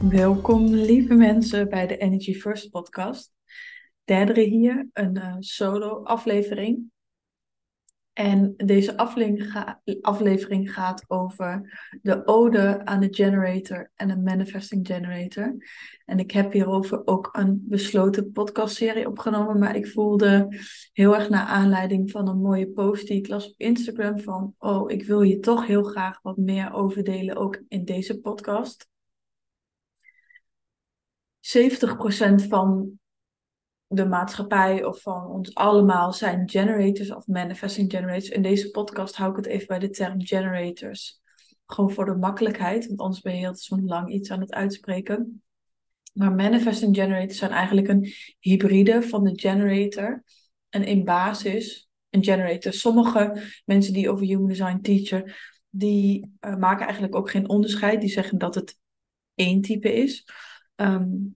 Welkom lieve mensen bij de Energy First podcast. Derdere hier, een uh, solo aflevering. En deze aflevering, gaat over de ode aan de generator en de manifesting generator. En ik heb hierover ook een besloten podcastserie opgenomen, maar ik voelde heel erg naar aanleiding van een mooie post die ik las op Instagram van, oh, ik wil je toch heel graag wat meer over delen, ook in deze podcast. 70% van de maatschappij of van ons allemaal zijn generators of manifesting generators. In deze podcast hou ik het even bij de term generators. Gewoon voor de makkelijkheid, want anders ben je heel te lang iets aan het uitspreken. Maar manifesting generators zijn eigenlijk een hybride van de generator. En in basis een generator. Sommige mensen die over human design teachen, die uh, maken eigenlijk ook geen onderscheid. Die zeggen dat het één type is. Um,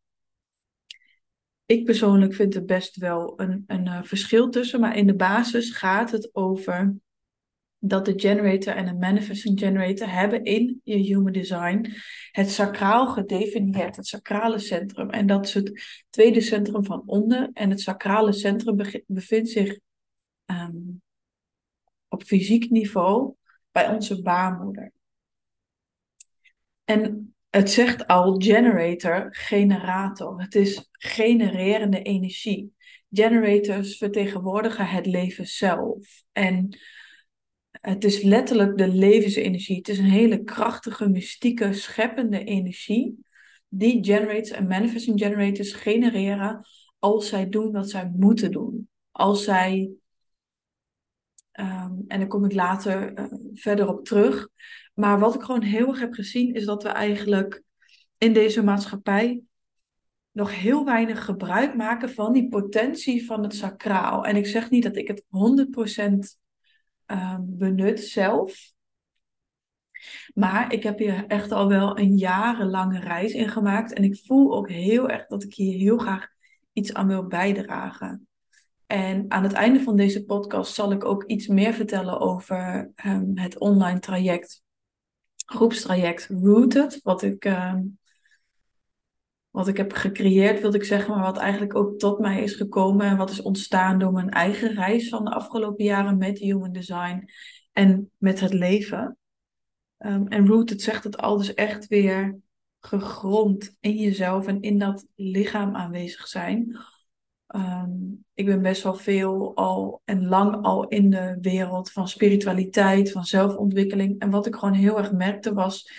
ik persoonlijk vind er best wel een, een uh, verschil tussen, maar in de basis gaat het over dat de generator en de manifesting generator hebben in je human design het sacraal gedefinieerd, het sacrale centrum. En dat is het tweede centrum van onder. En het sacrale centrum bevindt zich um, op fysiek niveau bij onze baarmoeder. En het zegt al generator, generator. Het is genererende energie. Generators vertegenwoordigen het leven zelf. En het is letterlijk de levensenergie. Het is een hele krachtige, mystieke, scheppende energie. Die generators en manifesting generators genereren als zij doen wat zij moeten doen. Als zij, um, en daar kom ik later uh, verder op terug. Maar wat ik gewoon heel erg heb gezien, is dat we eigenlijk in deze maatschappij nog heel weinig gebruik maken van die potentie van het sacraal. En ik zeg niet dat ik het 100% um, benut zelf. Maar ik heb hier echt al wel een jarenlange reis in gemaakt. En ik voel ook heel erg dat ik hier heel graag iets aan wil bijdragen. En aan het einde van deze podcast zal ik ook iets meer vertellen over um, het online traject groepstraject Rooted, wat ik, uh, wat ik heb gecreëerd, wil ik zeggen, maar wat eigenlijk ook tot mij is gekomen en wat is ontstaan door mijn eigen reis van de afgelopen jaren met human design en met het leven. Um, en Rooted zegt het al, dus echt weer gegrond in jezelf en in dat lichaam aanwezig zijn. Um, ik ben best wel veel al en lang al in de wereld van spiritualiteit, van zelfontwikkeling. En wat ik gewoon heel erg merkte was,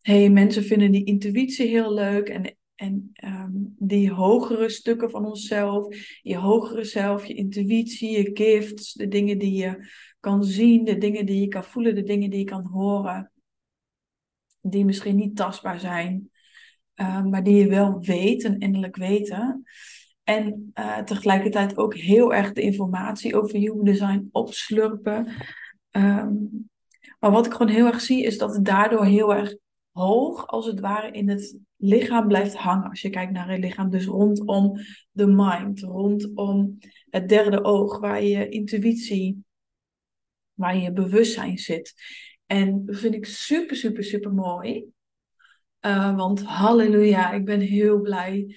hey, mensen vinden die intuïtie heel leuk en, en um, die hogere stukken van onszelf, je hogere zelf, je intuïtie, je gifts, de dingen die je kan zien, de dingen die je kan voelen, de dingen die je kan horen, die misschien niet tastbaar zijn, uh, maar die je wel weet en innerlijk weten. En uh, tegelijkertijd ook heel erg de informatie over human design opslurpen. Um, maar wat ik gewoon heel erg zie, is dat het daardoor heel erg hoog, als het ware, in het lichaam blijft hangen. Als je kijkt naar het lichaam, dus rondom de mind, rondom het derde oog, waar je intuïtie, waar je bewustzijn zit. En dat vind ik super, super, super mooi. Uh, want halleluja, ik ben heel blij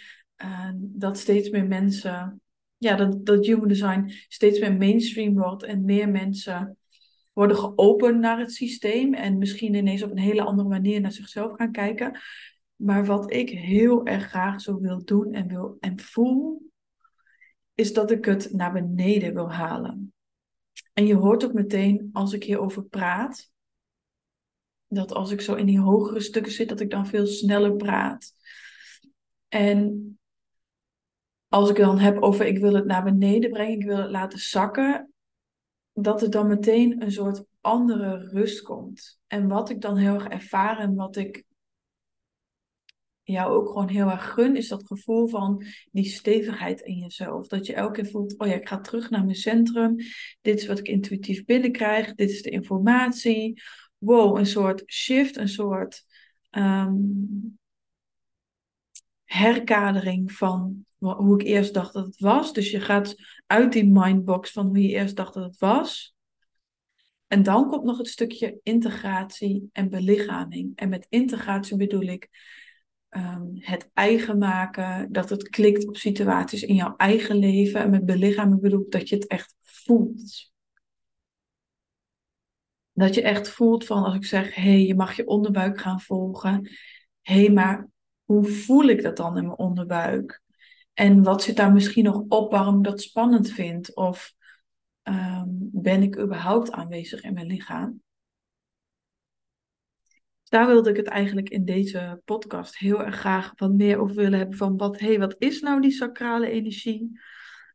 dat steeds meer mensen, ja, dat, dat human design steeds meer mainstream wordt en meer mensen worden geopend naar het systeem en misschien ineens op een hele andere manier naar zichzelf gaan kijken. Maar wat ik heel erg graag zo wil doen en, wil, en voel, is dat ik het naar beneden wil halen. En je hoort ook meteen als ik hierover praat, dat als ik zo in die hogere stukken zit, dat ik dan veel sneller praat. En als ik dan heb over ik wil het naar beneden brengen, ik wil het laten zakken, dat er dan meteen een soort andere rust komt. En wat ik dan heel erg ervaar en wat ik jou ook gewoon heel erg gun, is dat gevoel van die stevigheid in jezelf. Dat je elke keer voelt, oh ja, ik ga terug naar mijn centrum. Dit is wat ik intuïtief binnenkrijg. Dit is de informatie. Wow, een soort shift, een soort ehm, herkadering van hoe ik eerst dacht dat het was. Dus je gaat uit die mindbox van hoe je eerst dacht dat het was. En dan komt nog het stukje integratie en belichaming. En met integratie bedoel ik um, het eigen maken, dat het klikt op situaties in jouw eigen leven. En met belichaming bedoel ik dat je het echt voelt. Dat je echt voelt van als ik zeg, hé, hey, je mag je onderbuik gaan volgen. Hé, hey, maar hoe voel ik dat dan in mijn onderbuik? En wat zit daar misschien nog op waarom ik dat spannend vind? Of um, ben ik überhaupt aanwezig in mijn lichaam? daar wilde ik het eigenlijk in deze podcast heel erg graag wat meer over willen hebben. Van wat, hey, wat is nou die sacrale energie?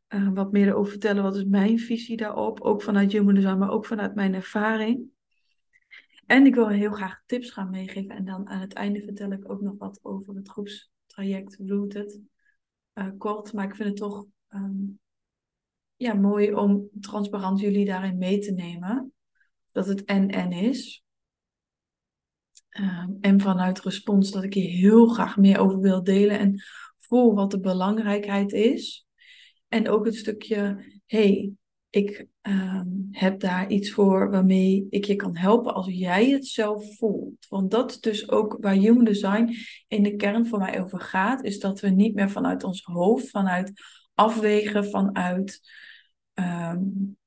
Uh, wat meer erover vertellen, wat is mijn visie daarop? Ook vanuit Human maar ook vanuit mijn ervaring. En ik wil heel graag tips gaan meegeven. En dan aan het einde vertel ik ook nog wat over het groepstraject Rooted. Uh, kort, maar ik vind het toch um, ja, mooi om transparant jullie daarin mee te nemen. Dat het en-en is. Um, en vanuit respons dat ik hier heel graag meer over wil delen en voel wat de belangrijkheid is. En ook het stukje, hey, ik um, heb daar iets voor waarmee ik je kan helpen als jij het zelf voelt. Want dat is dus ook waar Human Design in de kern voor mij over gaat, is dat we niet meer vanuit ons hoofd, vanuit afwegen, vanuit um,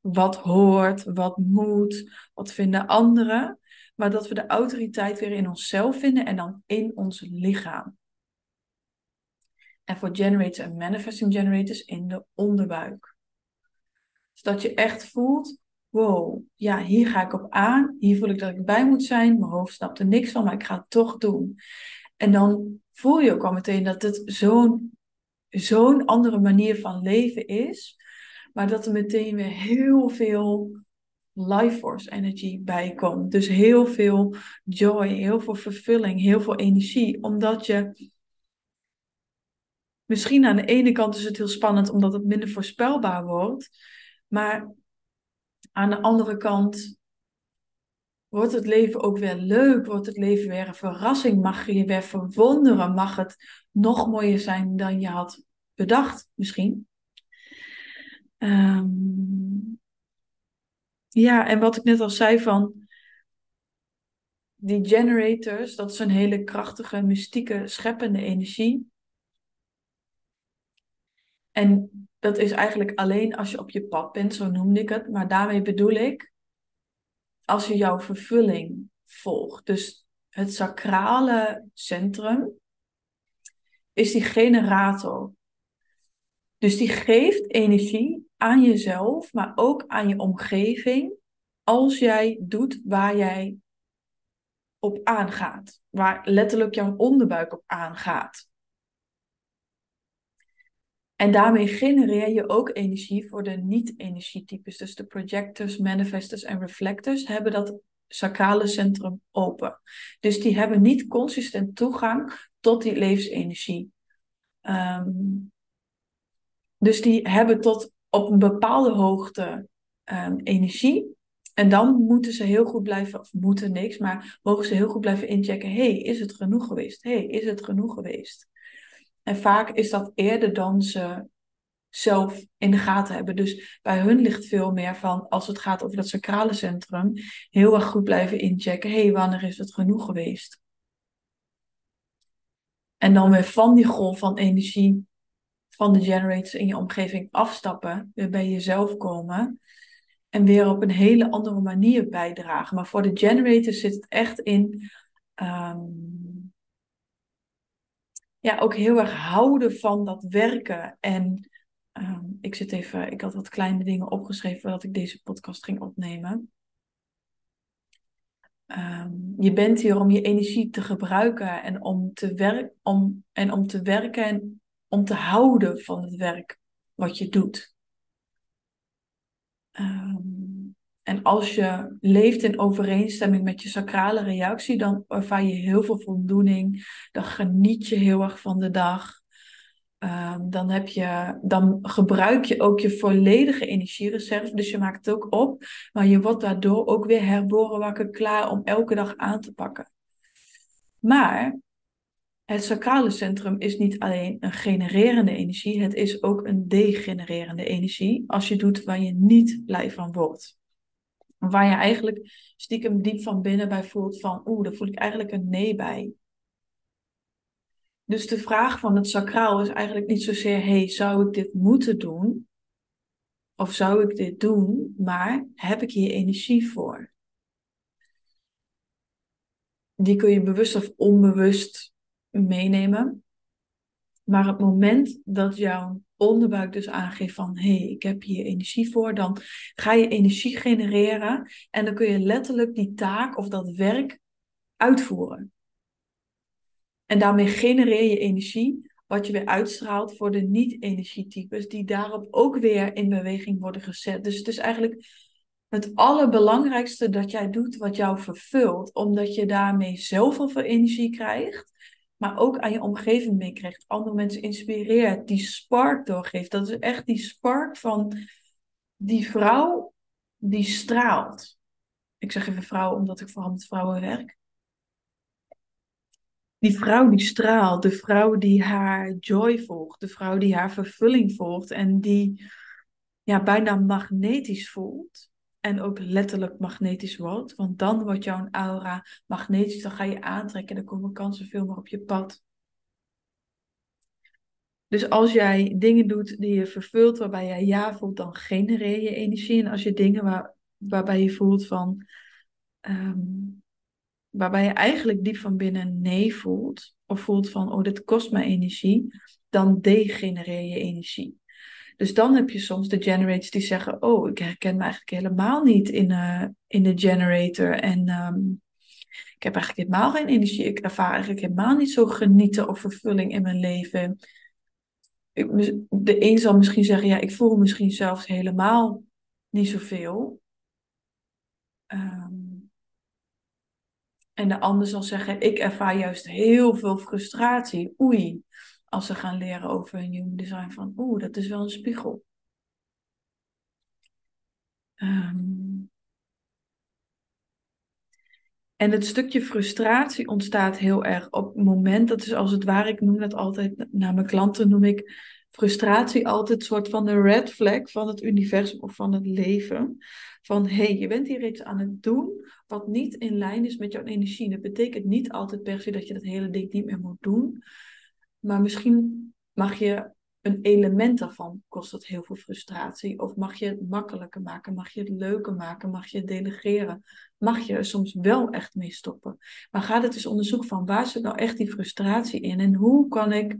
wat hoort, wat moet, wat vinden anderen, maar dat we de autoriteit weer in onszelf vinden en dan in ons lichaam. En voor generators en manifesting generators in de onderbuik. Zodat je echt voelt, wow, ja, hier ga ik op aan. Hier voel ik dat ik bij moet zijn. Mijn hoofd snapt er niks van, maar ik ga het toch doen. En dan voel je ook al meteen dat het zo'n zo'n andere manier van leven is. Maar dat er meteen weer heel veel life force energy bij komt. Dus heel veel joy, heel veel vervulling, heel veel energie. Omdat je misschien aan de ene kant is het heel spannend omdat het minder voorspelbaar wordt. Maar aan de andere kant wordt het leven ook weer leuk, wordt het leven weer een verrassing, mag je je weer verwonderen, mag het nog mooier zijn dan je had bedacht misschien. Um, ja, en wat ik net al zei van die generators, dat is een hele krachtige, mystieke, scheppende energie. En dat is eigenlijk alleen als je op je pad bent, zo noemde ik het. Maar daarmee bedoel ik, als je jouw vervulling volgt. Dus het sacrale centrum is die generator. Dus die geeft energie aan jezelf, maar ook aan je omgeving, als jij doet waar jij op aangaat. Waar letterlijk jouw onderbuik op aangaat. En daarmee genereer je ook energie voor de niet-energietypes. Dus de projectors, manifestors en reflectors hebben dat sacrale centrum open. Dus die hebben niet consistent toegang tot die levensenergie. Um, dus die hebben tot op een bepaalde hoogte um, energie. En dan moeten ze heel goed blijven, of moeten niks, maar mogen ze heel goed blijven inchecken. hey, is het genoeg geweest? hey, is het genoeg geweest? En vaak is dat eerder dan ze zelf in de gaten hebben. Dus bij hun ligt veel meer van, als het gaat over dat sacrale centrum, heel erg goed blijven inchecken. hey, wanneer is het genoeg geweest? En dan weer van die golf van energie van de generators in je omgeving afstappen, weer bij jezelf komen en weer op een hele andere manier bijdragen. Maar voor de generators zit het echt in ehm, ja, ook heel erg houden van dat werken. En ehm, ik zit even, ik had wat kleine dingen opgeschreven voordat ik deze podcast ging opnemen. Ehm, je bent hier om je energie te gebruiken en om te, werken om, en om te werken en om te houden van het werk wat je doet. Ehm, en als je leeft in overeenstemming met je sacrale reactie, dan ervaar je heel veel voldoening. Dan geniet je heel erg van de dag. Ehm, dan, heb je, dan gebruik je ook je volledige energiereserve. Dus je maakt het ook op. Maar je wordt daardoor ook weer herboren wakker klaar om elke dag aan te pakken. Maar het sacrale centrum is niet alleen een genererende energie. Het is ook een degenererende energie. Als je doet waar je niet blij van wordt. Waar je eigenlijk stiekem diep van binnen bij voelt van, oeh, daar voel ik eigenlijk een nee bij. Dus de vraag van het sacraal is eigenlijk niet zozeer, hey, zou ik dit moeten doen? Of zou ik dit doen? Maar heb ik hier energie voor? Die kun je bewust of onbewust meenemen. Maar het moment dat jouw onderbuik dus aangeeft van hé, hey, ik heb hier energie voor, dan ga je energie genereren en dan kun je letterlijk die taak of dat werk uitvoeren. En daarmee genereer je energie, wat je weer uitstraalt voor de niet-energietypes, die daarop ook weer in beweging worden gezet. Dus het is eigenlijk het allerbelangrijkste dat jij doet wat jou vervult, omdat je daarmee zelf al veel energie krijgt, maar ook aan je omgeving meekrijgt, andere mensen inspireert, die spark doorgeeft. Dat is echt die spark van die vrouw die straalt. Ik zeg even vrouw omdat ik vooral met vrouwen werk die vrouw die straalt, de vrouw die haar joy volgt, de vrouw die haar vervulling volgt en die ja, bijna magnetisch voelt. En ook letterlijk magnetisch wordt, want dan wordt jouw aura magnetisch, dan ga je aantrekken en dan komen kansen veel meer op je pad. Dus als jij dingen doet die je vervult, waarbij jij ja voelt, dan genereer je energie. En als je dingen waar, waarbij je voelt van, ehm, waarbij je eigenlijk diep van binnen nee voelt, of voelt van, oh, dit kost mij energie, dan degenereer je energie. Dus dan heb je soms de generators die zeggen, oh, ik herken me eigenlijk helemaal niet in, uh, in de generator. En um, ik heb eigenlijk helemaal geen energie. Ik ervaar eigenlijk helemaal niet zo genieten of vervulling in mijn leven. Ik, de een zal misschien zeggen, ja, ik voel misschien zelfs helemaal niet zoveel. Um, en de ander zal zeggen, ik ervaar juist heel veel frustratie. Oei, als ze gaan leren over een human design van, oeh, dat is wel een spiegel. Um, en het stukje frustratie ontstaat heel erg op het moment, dat is als het ware, ik noem dat altijd naar mijn klanten, noem ik frustratie altijd soort van de red flag van het universum of van het leven. Van hé, hey, je bent hier iets aan het doen wat niet in lijn is met jouw energie. Dat betekent niet altijd per se dat je dat hele ding niet meer moet doen. Maar misschien mag je een element daarvan, kost dat heel veel frustratie. Of mag je het makkelijker maken, mag je het leuker maken, mag je het delegeren. Mag je er soms wel echt mee stoppen. Maar ga het eens onderzoeken van waar zit nou echt die frustratie in? En hoe kan ik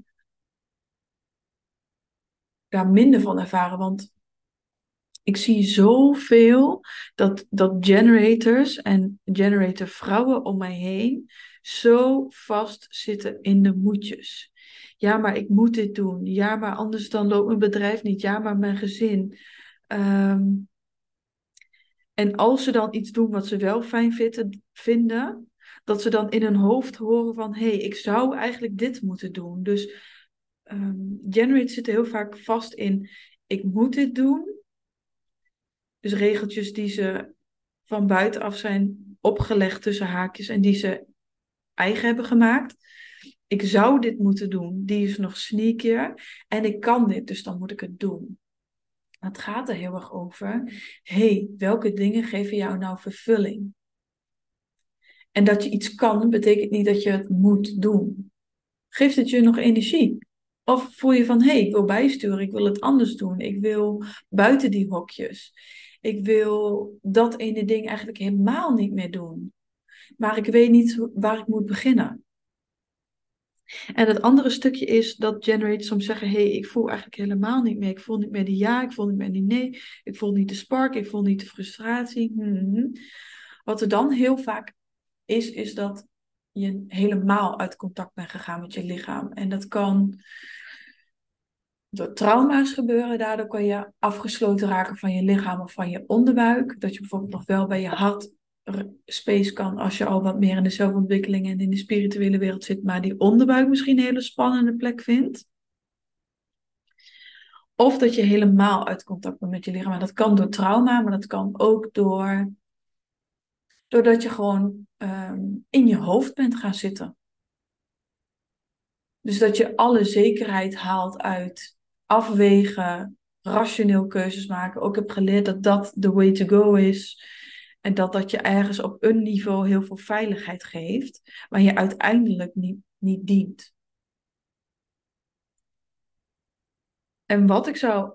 daar minder van ervaren? Want ik zie zoveel dat, dat generators en generator vrouwen om mij heen zo vast zitten in de moedjes. Ja, maar ik moet dit doen. Ja, maar anders dan loopt mijn bedrijf niet. Ja, maar mijn gezin. Ehm, en als ze dan iets doen wat ze wel fijn vinden, dat ze dan in hun hoofd horen van hé, hey, ik zou eigenlijk dit moeten doen. Dus um, generators zitten heel vaak vast in ik moet dit doen. Dus regeltjes die ze van buitenaf zijn opgelegd tussen haakjes en die ze eigen hebben gemaakt. Ik zou dit moeten doen, die is nog sneakier. En ik kan dit, dus dan moet ik het doen. Het gaat er heel erg over. hey, welke dingen geven jou nou vervulling? En dat je iets kan, betekent niet dat je het moet doen. Geeft het je nog energie? Of voel je van, hé, hey, ik wil bijsturen, ik wil het anders doen, ik wil buiten die hokjes. Ik wil dat ene ding eigenlijk helemaal niet meer doen. Maar ik weet niet waar ik moet beginnen. En het andere stukje is dat generators soms zeggen: hey, ik voel eigenlijk helemaal niet meer. Ik voel niet meer die ja, ik voel niet meer die nee. Ik voel niet de spark, ik voel niet de frustratie. Hmm. Wat er dan heel vaak is, is dat je helemaal uit contact bent gegaan met je lichaam. En dat kan door trauma's gebeuren. Daardoor kan je afgesloten raken van je lichaam of van je onderbuik. Dat je bijvoorbeeld nog wel bij je hart space kan als je al wat meer in de zelfontwikkeling en in de spirituele wereld zit, maar die onderbuik misschien een hele spannende plek vindt. Of dat je helemaal uit contact bent met je lichaam. Dat kan door trauma, maar dat kan ook door, doordat je gewoon ehm, in je hoofd bent gaan zitten. Dus dat je alle zekerheid haalt uit afwegen, rationeel keuzes maken. Ook heb geleerd dat dat the way to go is. En dat dat je ergens op een niveau heel veel veiligheid geeft, maar je uiteindelijk niet, niet dient. En wat ik zou,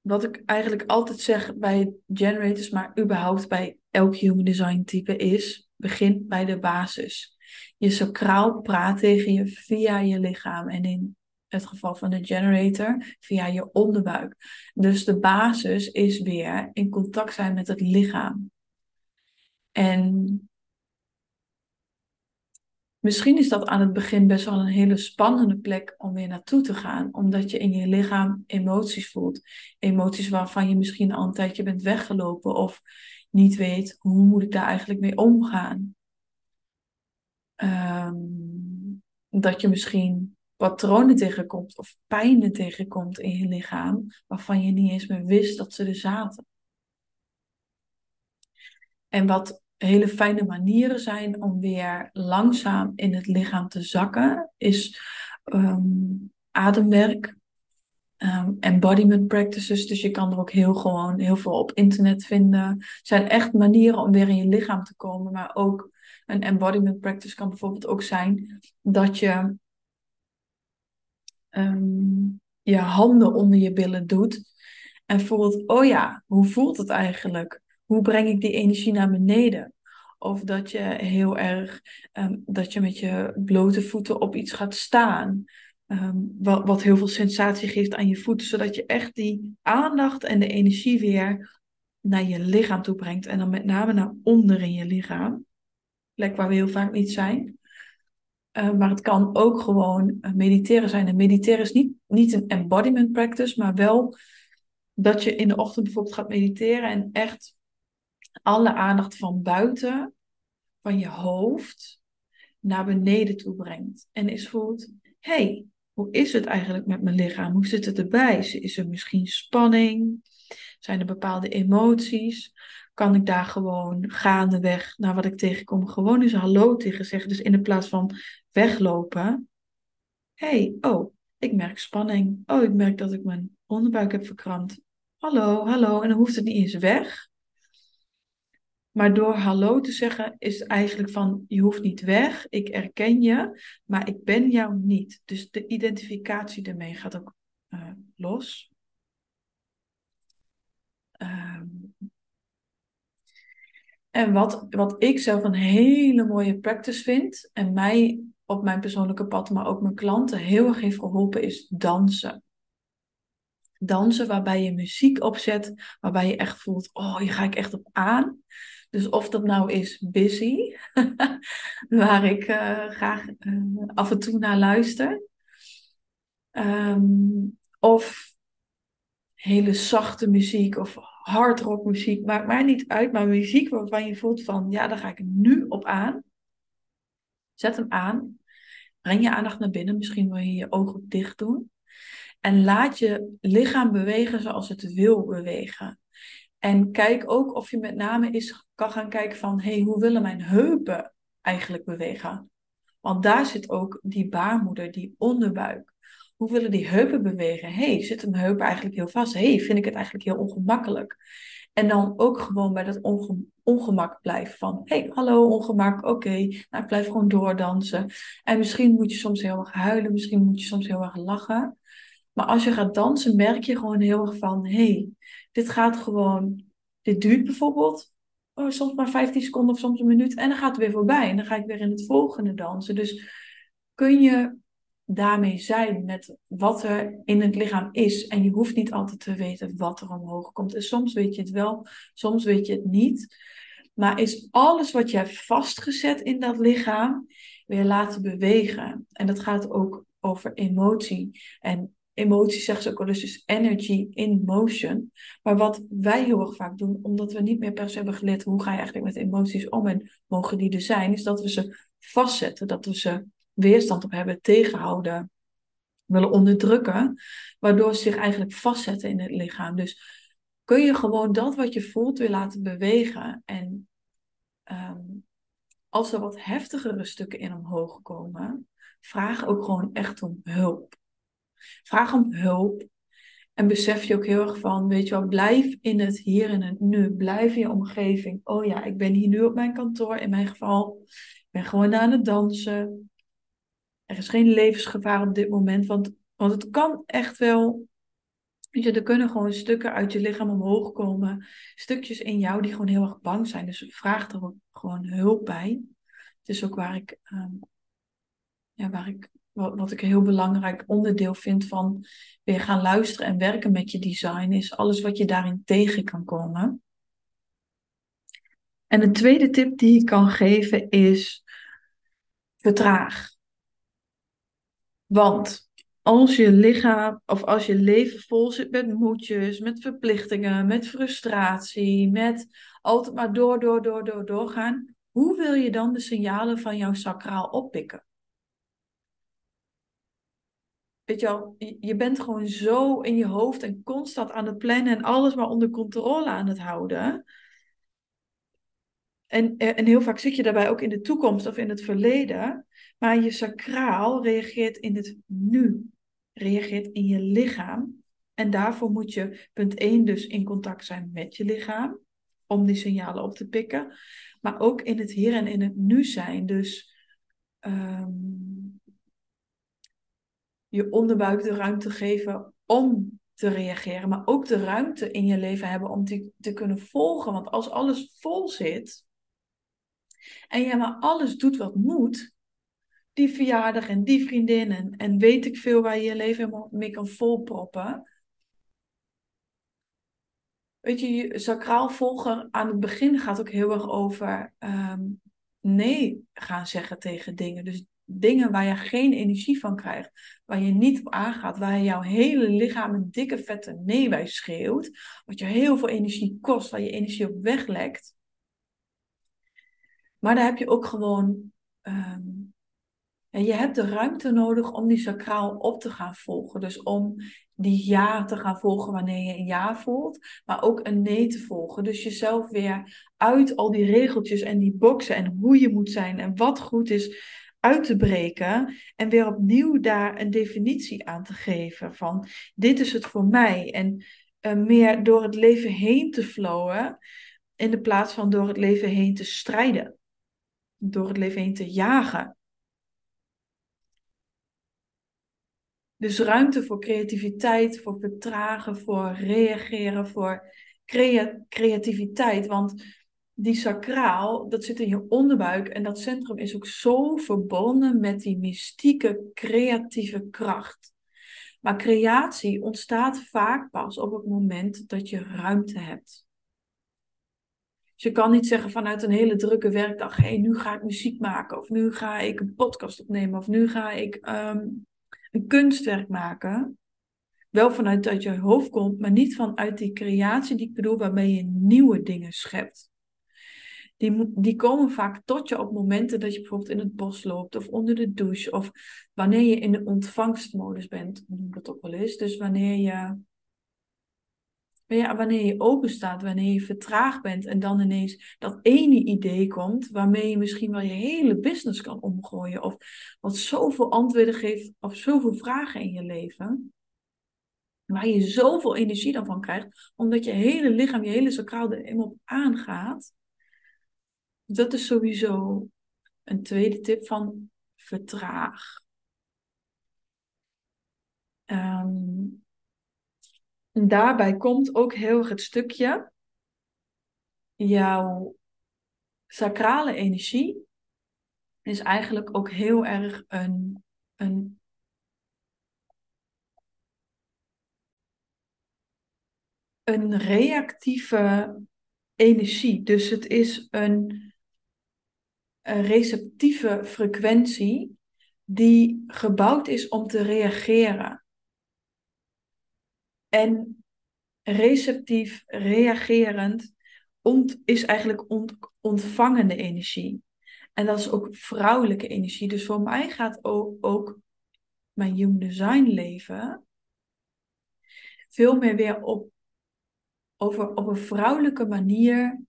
wat ik eigenlijk altijd zeg bij generators, maar überhaupt bij elk human design type is, begin bij de basis. Je sacraal praat tegen je via je lichaam en in het geval van de generator via je onderbuik. Dus de basis is weer in contact zijn met het lichaam. En misschien is dat aan het begin best wel een hele spannende plek om weer naartoe te gaan, omdat je in je lichaam emoties voelt. Emoties waarvan je misschien al een tijdje bent weggelopen of niet weet hoe moet ik daar eigenlijk mee omgaan. Um, dat je misschien patronen tegenkomt of pijnen tegenkomt in je lichaam waarvan je niet eens meer wist dat ze er zaten. En wat hele fijne manieren zijn om weer langzaam in het lichaam te zakken, is um, ademwerk, um, embodiment practices. Dus je kan er ook heel gewoon heel veel op internet vinden. Het zijn echt manieren om weer in je lichaam te komen, maar ook een embodiment practice kan bijvoorbeeld ook zijn dat je um, je handen onder je billen doet en voelt, oh ja, hoe voelt het eigenlijk? Hoe breng ik die energie naar beneden? Of dat je heel erg, ehm, dat je met je blote voeten op iets gaat staan. Ehm, wat, wat heel veel sensatie geeft aan je voeten, zodat je echt die aandacht en de energie weer naar je lichaam toe brengt. En dan met name naar onder in je lichaam. Plek waar we heel vaak niet zijn. Uh, maar het kan ook gewoon eh, mediteren zijn. En mediteren is niet, niet een embodiment practice, maar wel dat je in de ochtend bijvoorbeeld gaat mediteren en echt alle aandacht van buiten, van je hoofd, naar beneden toe brengt. En is voelt, hey, hoe is het eigenlijk met mijn lichaam? Hoe zit het erbij? Is er misschien spanning? Zijn er bepaalde emoties? Kan ik daar gewoon gaandeweg, naar wat ik tegenkom, gewoon eens hallo tegen zeggen? Dus in plaats van weglopen, hey, oh, ik merk spanning. Oh, ik merk dat ik mijn onderbuik heb verkrampt. Hallo, hallo. En dan hoeft het niet eens weg. Maar door hallo te zeggen is eigenlijk van je hoeft niet weg, ik erken je, maar ik ben jou niet. Dus de identificatie daarmee gaat ook uh, los. Um, en wat, wat ik zelf een hele mooie practice vind, en mij op mijn persoonlijke pad, maar ook mijn klanten heel erg heeft geholpen, is dansen. Dansen waarbij je muziek opzet, waarbij je echt voelt, oh, hier ga ik echt op aan. Dus of dat nou is busy, waar ik uh, graag uh, af en toe naar luister. Um, of hele zachte muziek of hard rock muziek. Maakt mij niet uit, maar muziek waarvan je voelt van ja, daar ga ik nu op aan. Zet hem aan. Breng je aandacht naar binnen. Misschien wil je je ogen dicht doen. En laat je lichaam bewegen zoals het wil bewegen. En kijk ook of je met name eens kan gaan kijken van, hey, hoe willen mijn heupen eigenlijk bewegen? Want daar zit ook die baarmoeder, die onderbuik. Hoe willen die heupen bewegen? hey, zitten mijn heupen eigenlijk heel vast? hey, vind ik het eigenlijk heel ongemakkelijk? En dan ook gewoon bij dat ongemak blijven van, hey, hallo ongemak, oké, nou ik blijf gewoon doordansen. En misschien moet je soms heel erg huilen, misschien moet je soms heel erg lachen. Maar als je gaat dansen, merk je gewoon heel erg van, hey, dit gaat gewoon, dit duurt bijvoorbeeld oh, soms maar 15 seconden of soms een minuut en dan gaat het weer voorbij en dan ga ik weer in het volgende dansen. Dus kun je daarmee zijn met wat er in het lichaam is en je hoeft niet altijd te weten wat er omhoog komt. En soms weet je het wel, soms weet je het niet. Maar is alles wat je hebt vastgezet in dat lichaam weer laten bewegen. En dat gaat ook over emotie. En emoties zeggen ze ook wel eens, is energy in motion. Maar wat wij heel erg vaak doen, omdat we niet meer per se hebben geleerd hoe ga je eigenlijk met emoties om en mogen die er zijn, is dat we ze vastzetten, dat we ze weerstand op hebben, tegenhouden, willen onderdrukken, waardoor ze zich eigenlijk vastzetten in het lichaam. Dus kun je gewoon dat wat je voelt weer laten bewegen. En ehm, als er wat heftigere stukken in omhoog komen, vraag ook gewoon echt om hulp. Vraag om hulp. En besef je ook heel erg van, weet je wel, blijf in het hier en het nu. Blijf in je omgeving. Oh ja, ik ben hier nu op mijn kantoor, in mijn geval. Ik ben gewoon aan het dansen. Er is geen levensgevaar op dit moment, want, want het kan echt wel. Weet je, er kunnen gewoon stukken uit je lichaam omhoog komen. Stukjes in jou die gewoon heel erg bang zijn. Dus vraag er gewoon hulp bij. Het is ook waar ik, ehm, ja, waar ik wat, ik een heel belangrijk onderdeel vind van weer gaan luisteren en werken met je design, is alles wat je daarin tegen kan komen. En een tweede tip die ik kan geven is vertraag. Want als je lichaam of als je leven vol zit met moedjes, met verplichtingen, met frustratie, met altijd maar door, door, door, door, doorgaan, hoe wil je dan de signalen van jouw sacraal oppikken? Weet je wel, je bent gewoon zo in je hoofd en constant aan het plannen en alles maar onder controle aan het houden. En, en heel vaak zit je daarbij ook in de toekomst of in het verleden. Maar je sacraal reageert in het nu. Reageert in je lichaam. En daarvoor moet je, punt 1, dus in contact zijn met je lichaam. Om die signalen op te pikken. Maar ook in het hier en in het nu zijn. Dus ehm, je onderbuik de ruimte geven om te reageren, maar ook de ruimte in je leven hebben om die te kunnen volgen. Want als alles vol zit en jij maar alles doet wat moet, die verjaardag en die vriendin en, weet ik veel waar je je leven mee kan volproppen. Weet je, je sacraal volgen aan het begin gaat ook heel erg over ehm, nee gaan zeggen tegen dingen. Dus dingen waar je geen energie van krijgt, waar je niet op aangaat, waar je jouw hele lichaam een dikke vette nee bij schreeuwt, wat je heel veel energie kost, waar je energie op weglekt. Maar daar heb je ook gewoon, en je hebt de ruimte nodig om die sacraal op te gaan volgen. Dus om die ja te gaan volgen wanneer je een ja voelt, maar ook een nee te volgen. Dus jezelf weer uit al die regeltjes en die boxen en hoe je moet zijn en wat goed is, uit te breken en weer opnieuw daar een definitie aan te geven van dit is het voor mij en uh, meer door het leven heen te flowen in de plaats van door het leven heen te strijden, door het leven heen te jagen. Dus ruimte voor creativiteit, voor vertragen, voor reageren, voor crea creativiteit. Want die sacraal, dat zit in je onderbuik en dat centrum is ook zo verbonden met die mystieke creatieve kracht. Maar creatie ontstaat vaak pas op het moment dat je ruimte hebt. Dus je kan niet zeggen vanuit een hele drukke werkdag: hé, hey, nu ga ik muziek maken, of nu ga ik een podcast opnemen, of nu ga ik ehm, een kunstwerk maken. Wel vanuit dat je hoofd komt, maar niet vanuit die creatie die ik bedoel, waarmee je nieuwe dingen schept die, die komen vaak tot je op momenten dat je bijvoorbeeld in het bos loopt of onder de douche of wanneer je in de ontvangstmodus bent, noem dat ook wel eens. Dus wanneer je, ja, wanneer je open staat, wanneer je vertraagd bent en dan ineens dat ene idee komt waarmee je misschien wel je hele business kan omgooien of wat zoveel antwoorden geeft of zoveel vragen in je leven. Waar je zoveel energie dan van krijgt, omdat je hele lichaam, je hele sacraal er helemaal op aangaat dat is sowieso een tweede tip van vertraag. Ehm, daarbij komt ook heel erg het stukje jouw sacrale energie is eigenlijk ook heel erg een, een een reactieve energie. Dus het is een receptieve frequentie die gebouwd is om te reageren. En receptief, reagerend, is eigenlijk ont, ontvangende energie. En dat is ook vrouwelijke energie. Dus voor mij gaat ook, ook mijn human design leven veel meer weer op, over, op een vrouwelijke manier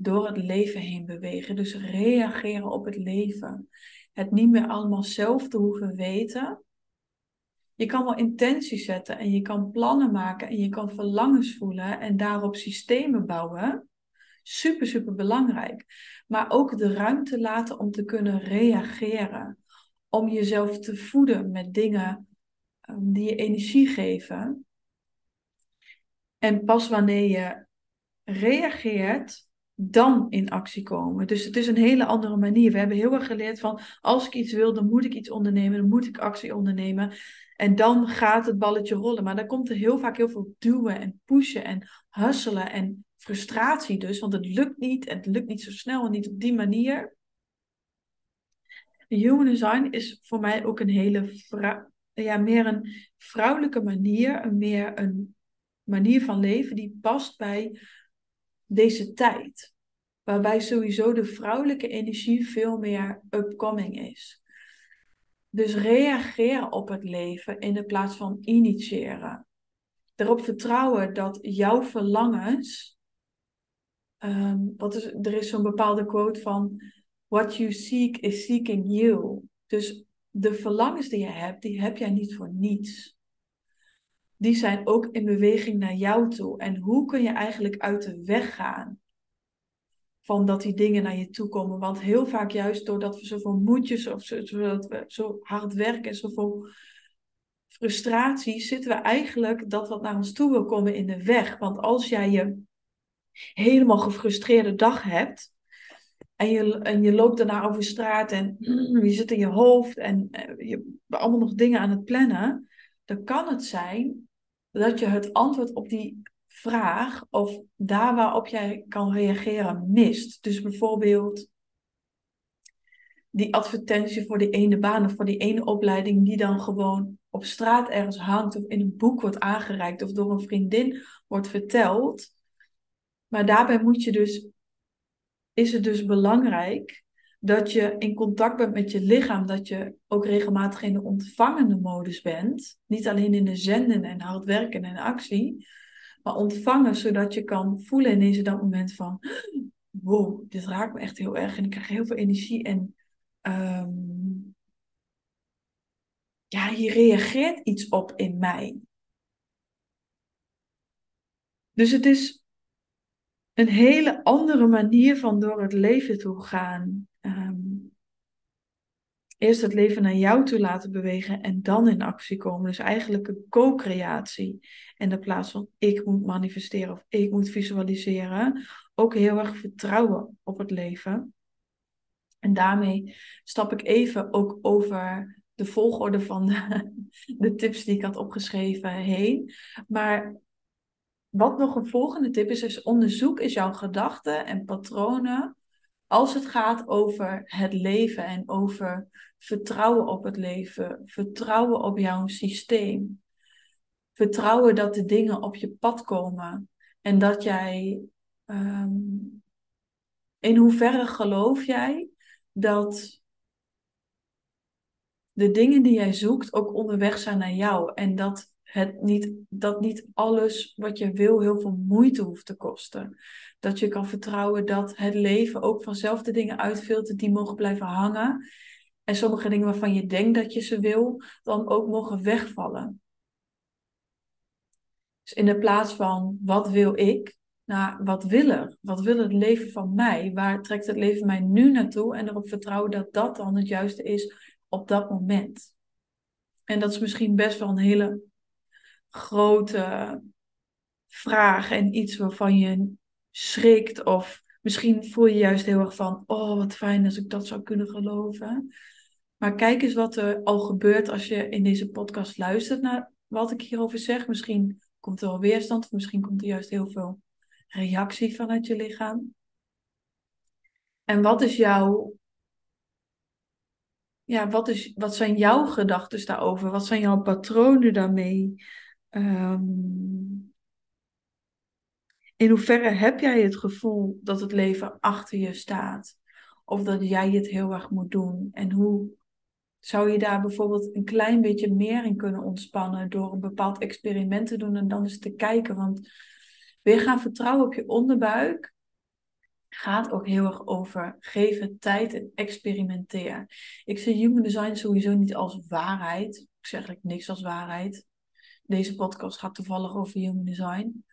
door het leven heen bewegen. Dus reageren op het leven. Het niet meer allemaal zelf te hoeven weten. Je kan wel intenties zetten en je kan plannen maken en je kan verlangens voelen en daarop systemen bouwen. Super, super belangrijk. Maar ook de ruimte laten om te kunnen reageren. Om jezelf te voeden met dingen ehm, die je energie geven. En pas wanneer je reageert, dan in actie komen. Dus het is een hele andere manier. We hebben heel erg geleerd van als ik iets wil, dan moet ik iets ondernemen, dan moet ik actie ondernemen. En dan gaat het balletje rollen. Maar dan komt er heel vaak heel veel duwen en pushen en hustelen en frustratie dus. Want het lukt niet en het lukt niet zo snel en niet op die manier. Human design is voor mij ook een hele, ja, meer een vrouwelijke manier, een meer een manier van leven die past bij deze tijd. Waarbij sowieso de vrouwelijke energie veel meer upcoming is. Dus reageren op het leven in plaats van initiëren. Erop vertrouwen dat jouw verlangens. Um, wat is, er is zo'n bepaalde quote van: What you seek is seeking you. Dus de verlangens die je hebt, die heb jij niet voor niets die zijn ook in beweging naar jou toe. En hoe kun je eigenlijk uit de weg gaan van dat die dingen naar je toe komen? Want heel vaak juist doordat we zoveel moedjes of zodat we zo hard werken en zoveel frustratie, zitten we eigenlijk dat wat naar ons toe wil komen in de weg. Want als jij je helemaal gefrustreerde dag hebt, en je, en je loopt daarna over straat en je zit in je hoofd en eh, je bent allemaal nog dingen aan het plannen, dan kan het zijn dat je het antwoord op die vraag of daar waarop jij kan reageren mist. Dus bijvoorbeeld die advertentie voor die ene baan of voor die ene opleiding die dan gewoon op straat ergens hangt of in een boek wordt aangereikt of door een vriendin wordt verteld. Maar daarbij moet je dus, is het dus belangrijk dat je in contact bent met je lichaam, dat je ook regelmatig in de ontvangende modus bent. Niet alleen in de zenden en hard werken en actie, maar ontvangen zodat je kan voelen ineens in dat moment van, wow, dit raakt me echt heel erg en ik krijg heel veel energie en um, ja, hier reageert iets op in mij. Dus het is een hele andere manier van door het leven toe gaan um, eerst het leven naar jou toe laten bewegen en dan in actie komen. Dus eigenlijk een co-creatie. In de plaats van ik moet manifesteren of ik moet visualiseren. Ook heel erg vertrouwen op het leven. En daarmee stap ik even ook over de volgorde van de, de tips die ik had opgeschreven heen. Maar wat nog een volgende tip is, is onderzoek is jouw gedachten en patronen als het gaat over het leven en over vertrouwen op het leven, vertrouwen op jouw systeem, vertrouwen dat de dingen op je pad komen en dat jij, ehm, in hoeverre geloof jij dat de dingen die jij zoekt ook onderweg zijn naar jou en dat het niet, dat niet alles wat je wil heel veel moeite hoeft te kosten. Dat je kan vertrouwen dat het leven ook vanzelf de dingen uitfiltert die mogen blijven hangen. En sommige dingen waarvan je denkt dat je ze wil, dan ook mogen wegvallen. Dus in de plaats van wat wil ik, naar wat wil er? Wat wil het leven van mij? Waar trekt het leven mij nu naartoe? En erop vertrouwen dat dat dan het juiste is op dat moment. En dat is misschien best wel een hele grote vraag en iets waarvan je schrikt. Of misschien voel je juist heel erg van, oh wat fijn als ik dat zou kunnen geloven. Maar kijk eens wat er al gebeurt als je in deze podcast luistert naar wat ik hierover zeg. Misschien komt er wel weerstand of misschien komt er juist heel veel reactie vanuit je lichaam. En wat is jouw ja, wat, is, wat zijn jouw gedachten daarover? Wat zijn jouw patronen daarmee? Um, in hoeverre heb jij het gevoel dat het leven achter je staat? Of dat jij het heel erg moet doen? En hoe zou je daar bijvoorbeeld een klein beetje meer in kunnen ontspannen door een bepaald experiment te doen en dan eens te kijken? Want weer gaan vertrouwen op je onderbuik gaat ook heel erg over geven tijd en experimenteer. Ik zie human design sowieso niet als waarheid. Ik zeg eigenlijk niks als waarheid. Deze podcast gaat toevallig over human design.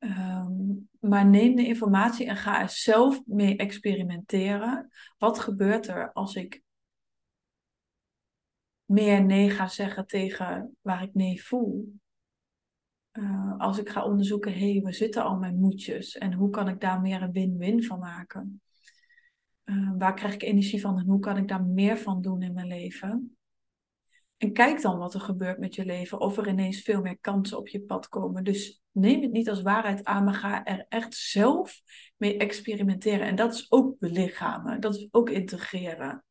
Ehm, maar neem de informatie en ga er zelf mee experimenteren. Wat gebeurt er als ik meer nee ga zeggen tegen waar ik nee voel? Uh, als ik ga onderzoeken, hé, hey, waar zitten al mijn moedjes en hoe kan ik daar meer een win-win van maken? Uh, waar krijg ik energie van en hoe kan ik daar meer van doen in mijn leven? En kijk dan wat er gebeurt met je leven, of er ineens veel meer kansen op je pad komen. Dus neem het niet als waarheid aan, maar ga er echt zelf mee experimenteren. En dat is ook belichamen, dat is ook integreren.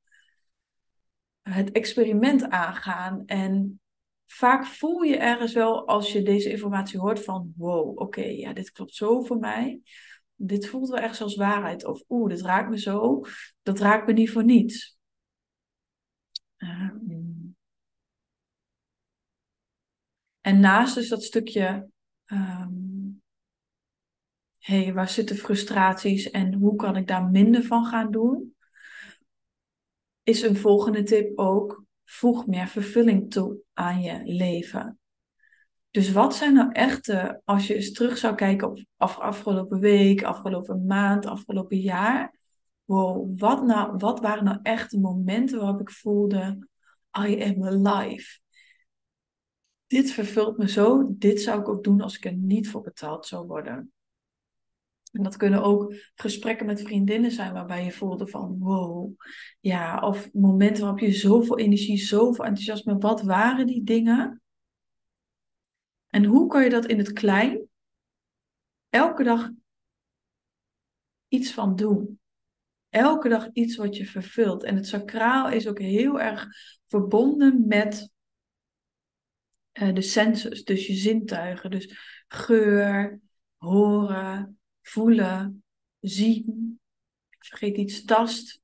Het experiment aangaan en vaak voel je ergens wel als je deze informatie hoort van wow, oké, ja, dit klopt zo voor mij. Dit voelt wel ergens als waarheid. Of oeh, dit raakt me zo. Dat raakt me niet voor niets. Um, en naast dus dat stukje, um, hey, waar zitten frustraties en hoe kan ik daar minder van gaan doen? Is een volgende tip ook, voeg meer vervulling toe aan je leven. Dus wat zijn nou echte, als je eens terug zou kijken op afgelopen week, afgelopen maand, afgelopen jaar. Wow, wat, nou, wat waren nou echt de momenten waarop ik voelde, I am alive dit vervult me zo, dit zou ik ook doen als ik er niet voor betaald zou worden. En dat kunnen ook gesprekken met vriendinnen zijn waarbij je voelde van wow, ja, of momenten waarop je zoveel energie, zoveel enthousiasme, wat waren die dingen? En hoe kan je dat in het klein elke dag iets van doen? Elke dag iets wat je vervult. En het sacraal is ook heel erg verbonden met uh, de senses, dus je zintuigen. Dus geur, horen, voelen, zien. Vergeet iets, tast.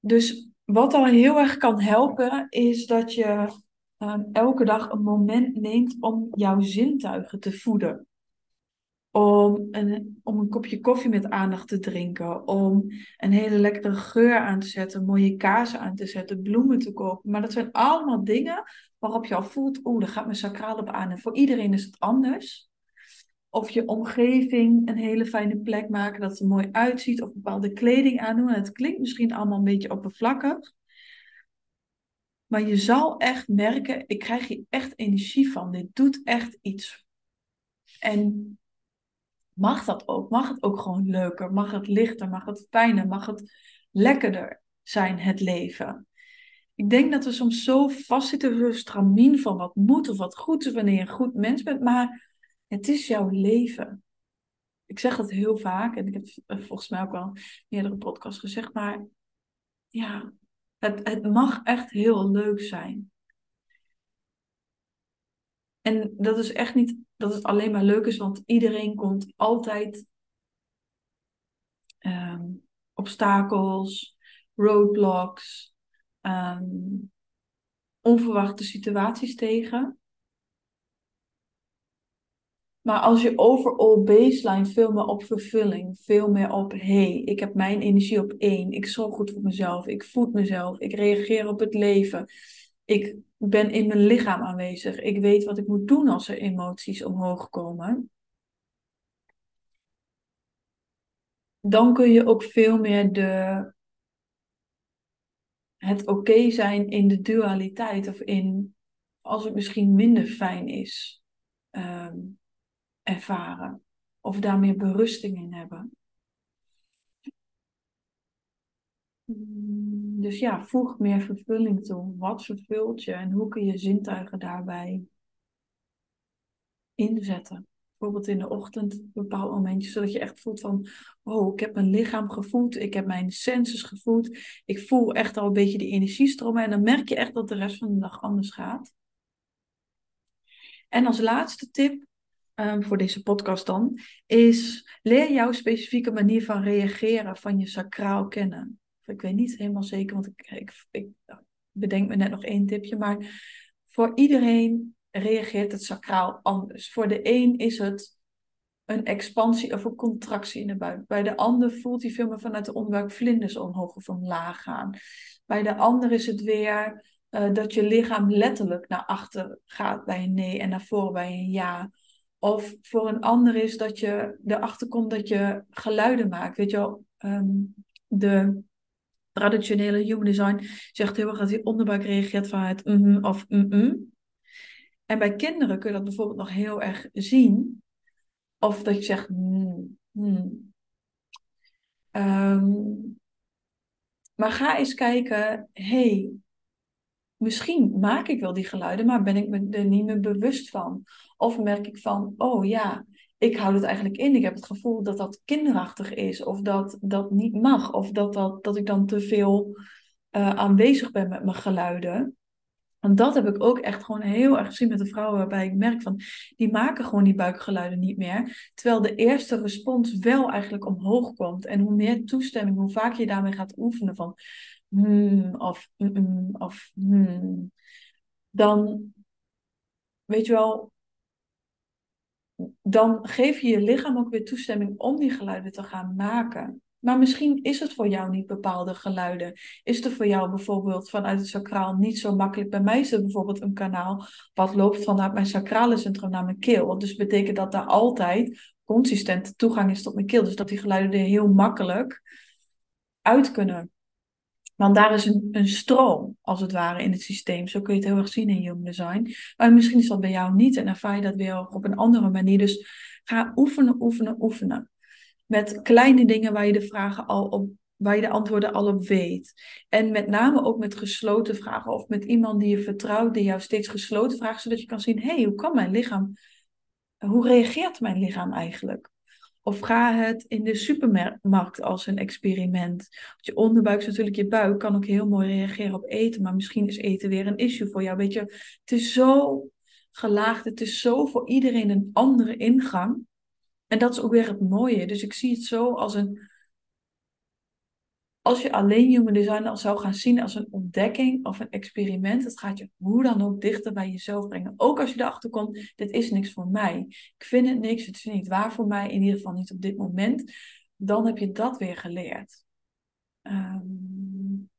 Dus wat al heel erg kan helpen, is dat je uh, elke dag een moment neemt om jouw zintuigen te voeden om een, om een kopje koffie met aandacht te drinken, om een hele lekkere geur aan te zetten, mooie kaas aan te zetten, bloemen te kopen. Maar dat zijn allemaal dingen waarop je al voelt, oeh, daar gaat mijn sacraal op aan. En voor iedereen is het anders. Of je omgeving een hele fijne plek maken, dat er mooi uitziet, of bepaalde kleding aandoen. Het klinkt misschien allemaal een beetje oppervlakkig. Maar je zal echt merken, ik krijg hier echt energie van. Dit doet echt iets. En mag dat ook? Mag het ook gewoon leuker? Mag het lichter? Mag het fijner? Mag het lekkerder zijn, het leven? Ik denk dat we soms zo vastzitten voor stramien van wat moet of wat goed is wanneer je een goed mens bent, maar het is jouw leven. Ik zeg dat heel vaak en ik heb volgens mij ook al meerdere podcasts gezegd, maar ja, het, het mag echt heel leuk zijn. En dat is echt niet dat het alleen maar leuk is, want iedereen komt altijd um, obstakels, roadblocks, um, onverwachte situaties tegen. Maar als je overall baseline veel meer op vervulling, veel meer op hey, ik heb mijn energie op één, ik zorg goed voor mezelf, ik voed mezelf, ik reageer op het leven, ik ben in mijn lichaam aanwezig. Ik weet wat ik moet doen als er emoties omhoog komen. Dan kun je ook veel meer de, het oké zijn in de dualiteit of in als het misschien minder fijn is ehm, ervaren. Of daar meer berusting in hebben. Dus ja, voeg meer vervulling toe. Wat vervult je en hoe kun je zintuigen daarbij inzetten? Bijvoorbeeld in de ochtend een bepaald momentje, zodat je echt voelt van, oh, ik heb mijn lichaam gevoed, ik heb mijn senses gevoed, ik voel echt al een beetje die energiestromen en dan merk je echt dat de rest van de dag anders gaat. En als laatste tip um, voor deze podcast dan, is leer jouw specifieke manier van reageren van je sacraal kennen. Ik weet niet helemaal zeker, want ik, ik, ik bedenk me net nog één tipje, maar voor iedereen reageert het sacraal anders. Voor de een is het een expansie of een contractie in de buik. Bij de ander voelt hij veel meer vanuit de onderbuik vlinders omhoog of omlaag gaan. Bij de ander is het weer uh, dat je lichaam letterlijk naar achter gaat bij een nee en naar voren bij een ja. Of voor een ander is dat je erachter komt dat je geluiden maakt. Weet je wel, um, de traditionele human design zegt heel erg dat die onderbuik reageert vanuit mm of mm. En bij kinderen kun je dat bijvoorbeeld nog heel erg zien. Of dat je zegt mm, maar ga eens kijken, hey, misschien maak ik wel die geluiden, maar ben ik me er niet meer bewust van. Of merk ik van, oh ja, ik hou het eigenlijk in. Ik heb het gevoel dat dat kinderachtig is, of dat dat niet mag, of dat, dat, dat ik dan te veel uh, aanwezig ben met mijn geluiden. Want dat heb ik ook echt gewoon heel erg gezien met de vrouwen waarbij ik merk van, die maken gewoon die buikgeluiden niet meer. Terwijl de eerste respons wel eigenlijk omhoog komt. En hoe meer toestemming, hoe vaker je daarmee gaat oefenen van, hmm, of, mm, of hmm, dan, weet je wel, dan geef je je lichaam ook weer toestemming om die geluiden te gaan maken. Maar misschien is het voor jou niet bepaalde geluiden. Is er voor jou bijvoorbeeld vanuit het sacraal niet zo makkelijk? Bij mij is er bijvoorbeeld een kanaal wat loopt vanuit mijn sacrale centrum naar mijn keel. Dus betekent dat daar altijd consistent toegang is tot mijn keel. Dus dat die geluiden er heel makkelijk uit kunnen. Want daar is een, een stroom, als het ware, in het systeem. Zo kun je het heel erg zien in Human Design. Maar misschien is dat bij jou niet en ervaar je dat weer op een andere manier. Dus ga oefenen, oefenen, oefenen. Met kleine dingen waar je de vragen al op, waar je de antwoorden al op weet. En met name ook met gesloten vragen of met iemand die je vertrouwt, die jou steeds gesloten vraagt, zodat je kan zien: hé, hey, hoe kan mijn lichaam, hoe reageert mijn lichaam eigenlijk? Of ga het in de supermarkt als een experiment. Je onderbuik is natuurlijk je buik, kan ook heel mooi reageren op eten. Maar misschien is eten weer een issue voor jou. Weet je, het is zo gelaagd. Het is zo voor iedereen een andere ingang. En dat is ook weer het mooie. Dus ik zie het zo als een als je alleen human design al zou gaan zien als een ontdekking of een experiment, het gaat je hoe dan ook dichter bij jezelf brengen. Ook als je erachter komt, dit is niks voor mij. Ik vind het niks, het is niet waar voor mij, in ieder geval niet op dit moment. Dan heb je dat weer geleerd. Um,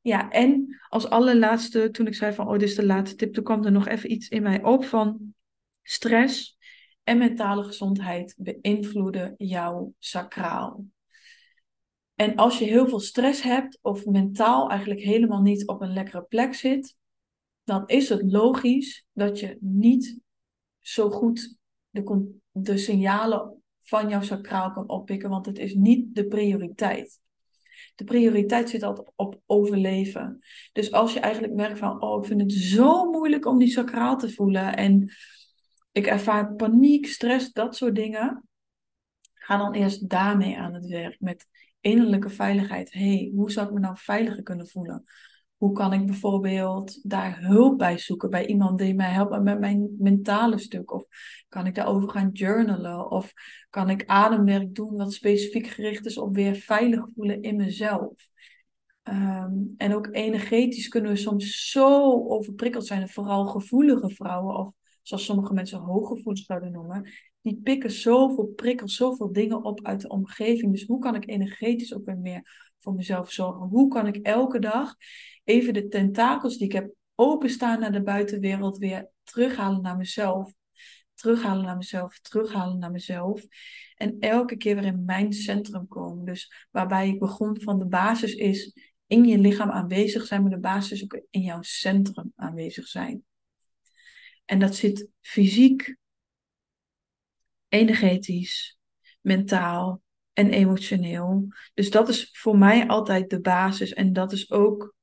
ja, en als allerlaatste, toen ik zei van, oh, dit is de laatste tip, toen kwam er nog even iets in mij op van stress en mentale gezondheid beïnvloeden jouw sacraal. En als je heel veel stress hebt of mentaal eigenlijk helemaal niet op een lekkere plek zit, dan is het logisch dat je niet zo goed de, de signalen van jouw sacraal kan oppikken, want het is niet de prioriteit. De prioriteit zit altijd op overleven. Dus als je eigenlijk merkt van, oh, ik vind het zo moeilijk om die sacraal te voelen en ik ervaar paniek, stress, dat soort dingen, ga dan eerst daarmee aan het werk met innerlijke veiligheid. hey, hoe zou ik me nou veiliger kunnen voelen? Hoe kan ik bijvoorbeeld daar hulp bij zoeken bij iemand die mij helpt met mijn mentale stuk? Of kan ik daarover gaan journalen? Of kan ik ademwerk doen wat specifiek gericht is op weer veilig voelen in mezelf? Ehm, en ook energetisch kunnen we soms zo overprikkeld zijn, vooral gevoelige vrouwen, of zoals sommige mensen hooggevoelig zouden noemen, die pikken zoveel prikkels, zoveel dingen op uit de omgeving. Dus hoe kan ik energetisch ook weer meer voor mezelf zorgen? Hoe kan ik elke dag even de tentakels die ik heb openstaan naar de buitenwereld weer terughalen naar mezelf? Terughalen naar mezelf, terughalen naar mezelf. En elke keer weer in mijn centrum komen. Dus waarbij ik begon van de basis is in je lichaam aanwezig zijn, maar de basis ook in jouw centrum aanwezig zijn. En dat zit fysiek, energetisch, mentaal en emotioneel. Dus dat is voor mij altijd de basis. En dat is ook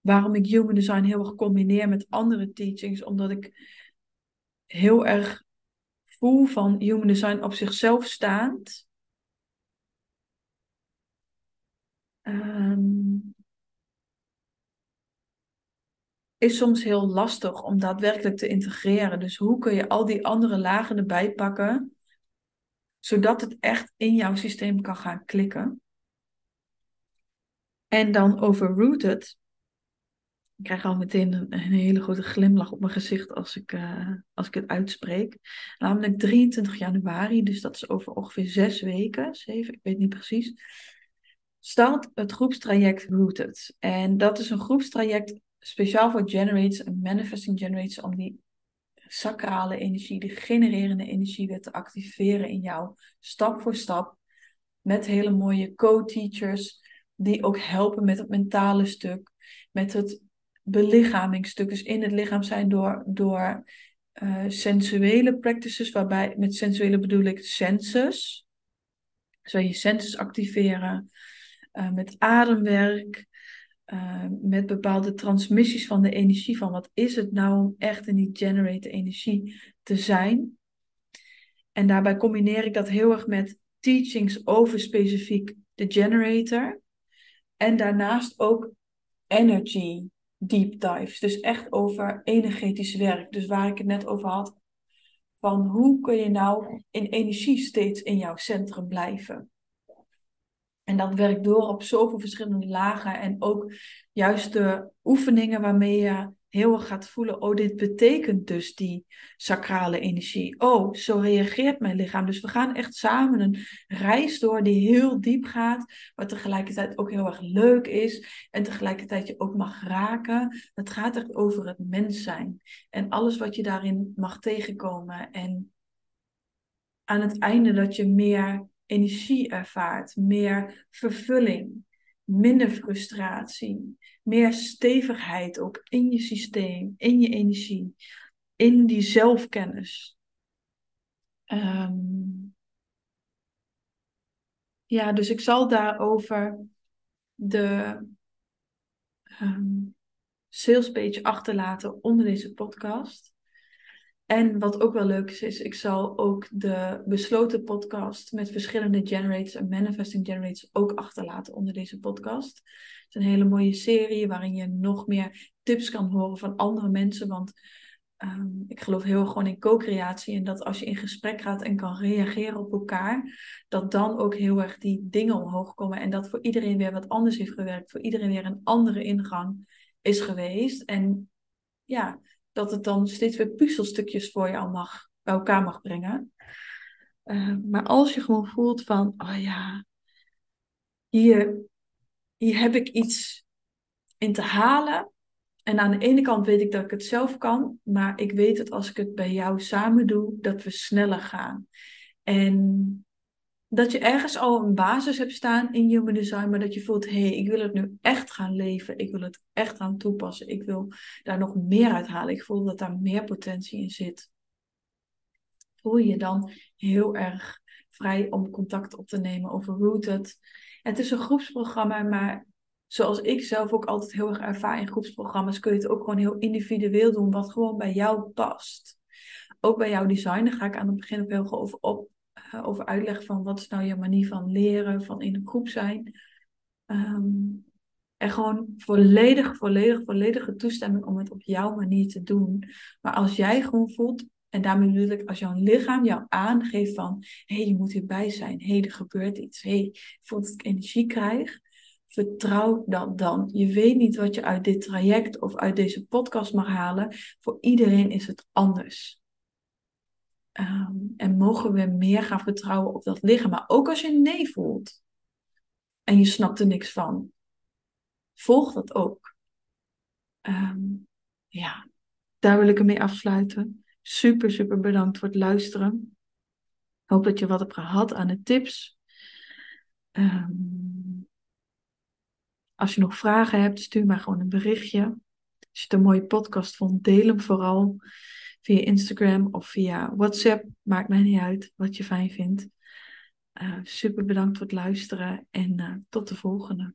waarom ik Human Design heel erg combineer met andere teachings. Omdat ik heel erg voel van Human Design op zichzelf staand. Um, is soms heel lastig om daadwerkelijk te integreren. Dus hoe kun je al die andere lagen erbij pakken, zodat het echt in jouw systeem kan gaan klikken? En dan over rooted. Ik krijg al meteen een, hele grote glimlach op mijn gezicht als ik, uh, als ik het uitspreek. Namelijk 23 januari, dus dat is over ongeveer zes weken, zeven, ik weet niet precies. Start het groepstraject Rooted. En dat is een groepstraject speciaal voor generators en manifesting generators om die sacrale energie, die genererende energie weer te activeren in jou, stap voor stap, met hele mooie co-teachers die ook helpen met het mentale stuk, met het belichamingsstuk, dus in het lichaam zijn door, door uh, sensuele practices, waarbij met sensuele bedoel ik senses, zou je senses activeren, uh, met ademwerk, uh, met bepaalde transmissies van de energie, van wat is het nou om echt in die generate energie te zijn. En daarbij combineer ik dat heel erg met teachings over specifiek de generator. En daarnaast ook energy deep dives. Dus echt over energetisch werk. Dus waar ik het net over had. Van hoe kun je nou in energie steeds in jouw centrum blijven. En dat werkt door op zoveel verschillende lagen. En ook juist de oefeningen waarmee je heel erg gaat voelen, oh, dit betekent dus die sacrale energie. Oh, zo reageert mijn lichaam. Dus we gaan echt samen een reis door die heel diep gaat, maar tegelijkertijd ook heel erg leuk is en tegelijkertijd je ook mag raken. Het gaat echt over het mens zijn en alles wat je daarin mag tegenkomen. En aan het einde dat je meer energie ervaart, meer vervulling, minder frustratie, meer stevigheid ook in je systeem, in je energie, in die zelfkennis. Um, ja, dus ik zal daarover de um, salespage achterlaten onder deze podcast. En wat ook wel leuk is, is ik zal ook de besloten podcast met verschillende generators en manifesting generators ook achterlaten onder deze podcast. Het is een hele mooie serie waarin je nog meer tips kan horen van andere mensen. Want um, ik geloof heel erg gewoon in co-creatie. En dat als je in gesprek gaat en kan reageren op elkaar, dat dan ook heel erg die dingen omhoog komen. En dat voor iedereen weer wat anders heeft gewerkt. Voor iedereen weer een andere ingang is geweest. En ja, dat het dan steeds weer puzzelstukjes voor al mag, bij elkaar mag brengen. Uh, maar als je gewoon voelt van, oh ja, hier, hier heb ik iets in te halen. En aan de ene kant weet ik dat ik het zelf kan, maar ik weet dat als ik het bij jou samen doe, dat we sneller gaan. En dat je ergens al een basis hebt staan in human design, maar dat je voelt, hé, hey, ik wil het nu echt gaan leven, ik wil het echt gaan toepassen, ik wil daar nog meer uit halen, ik voel dat daar meer potentie in zit. Voel je dan heel erg vrij om contact op te nemen over Rooted. Het is een groepsprogramma, maar zoals ik zelf ook altijd heel erg ervaar in groepsprogramma's, kun je het ook gewoon heel individueel doen, wat gewoon bij jou past. Ook bij jouw design, daar ga ik aan het begin ook heel over op uh, over uitleg van wat is nou je manier van leren, van in een groep zijn. Um, en gewoon volledig, volledig, volledige toestemming om het op jouw manier te doen. Maar als jij gewoon voelt, en daarmee bedoel ik, als jouw lichaam jou aangeeft van, hé, hey, je moet hierbij zijn, hé, hey, er gebeurt iets, hé, hey, ik voel dat ik energie krijg, vertrouw dat dan. Je weet niet wat je uit dit traject of uit deze podcast mag halen. Voor iedereen is het anders. Ehm, en mogen we meer gaan vertrouwen op dat lichaam. Maar ook als je nee voelt en je snapt er niks van, volg dat ook. Um, ja, daar wil ik hem mee afsluiten. Super, super bedankt voor het luisteren. Ik hoop dat je wat hebt gehad aan de tips. Um, als je nog vragen hebt, stuur maar gewoon een berichtje. Als je het een mooie podcast vond, deel hem vooral via Instagram of via WhatsApp. Maakt mij niet uit wat je fijn vindt. Uh, super bedankt voor het luisteren en uh, tot de volgende.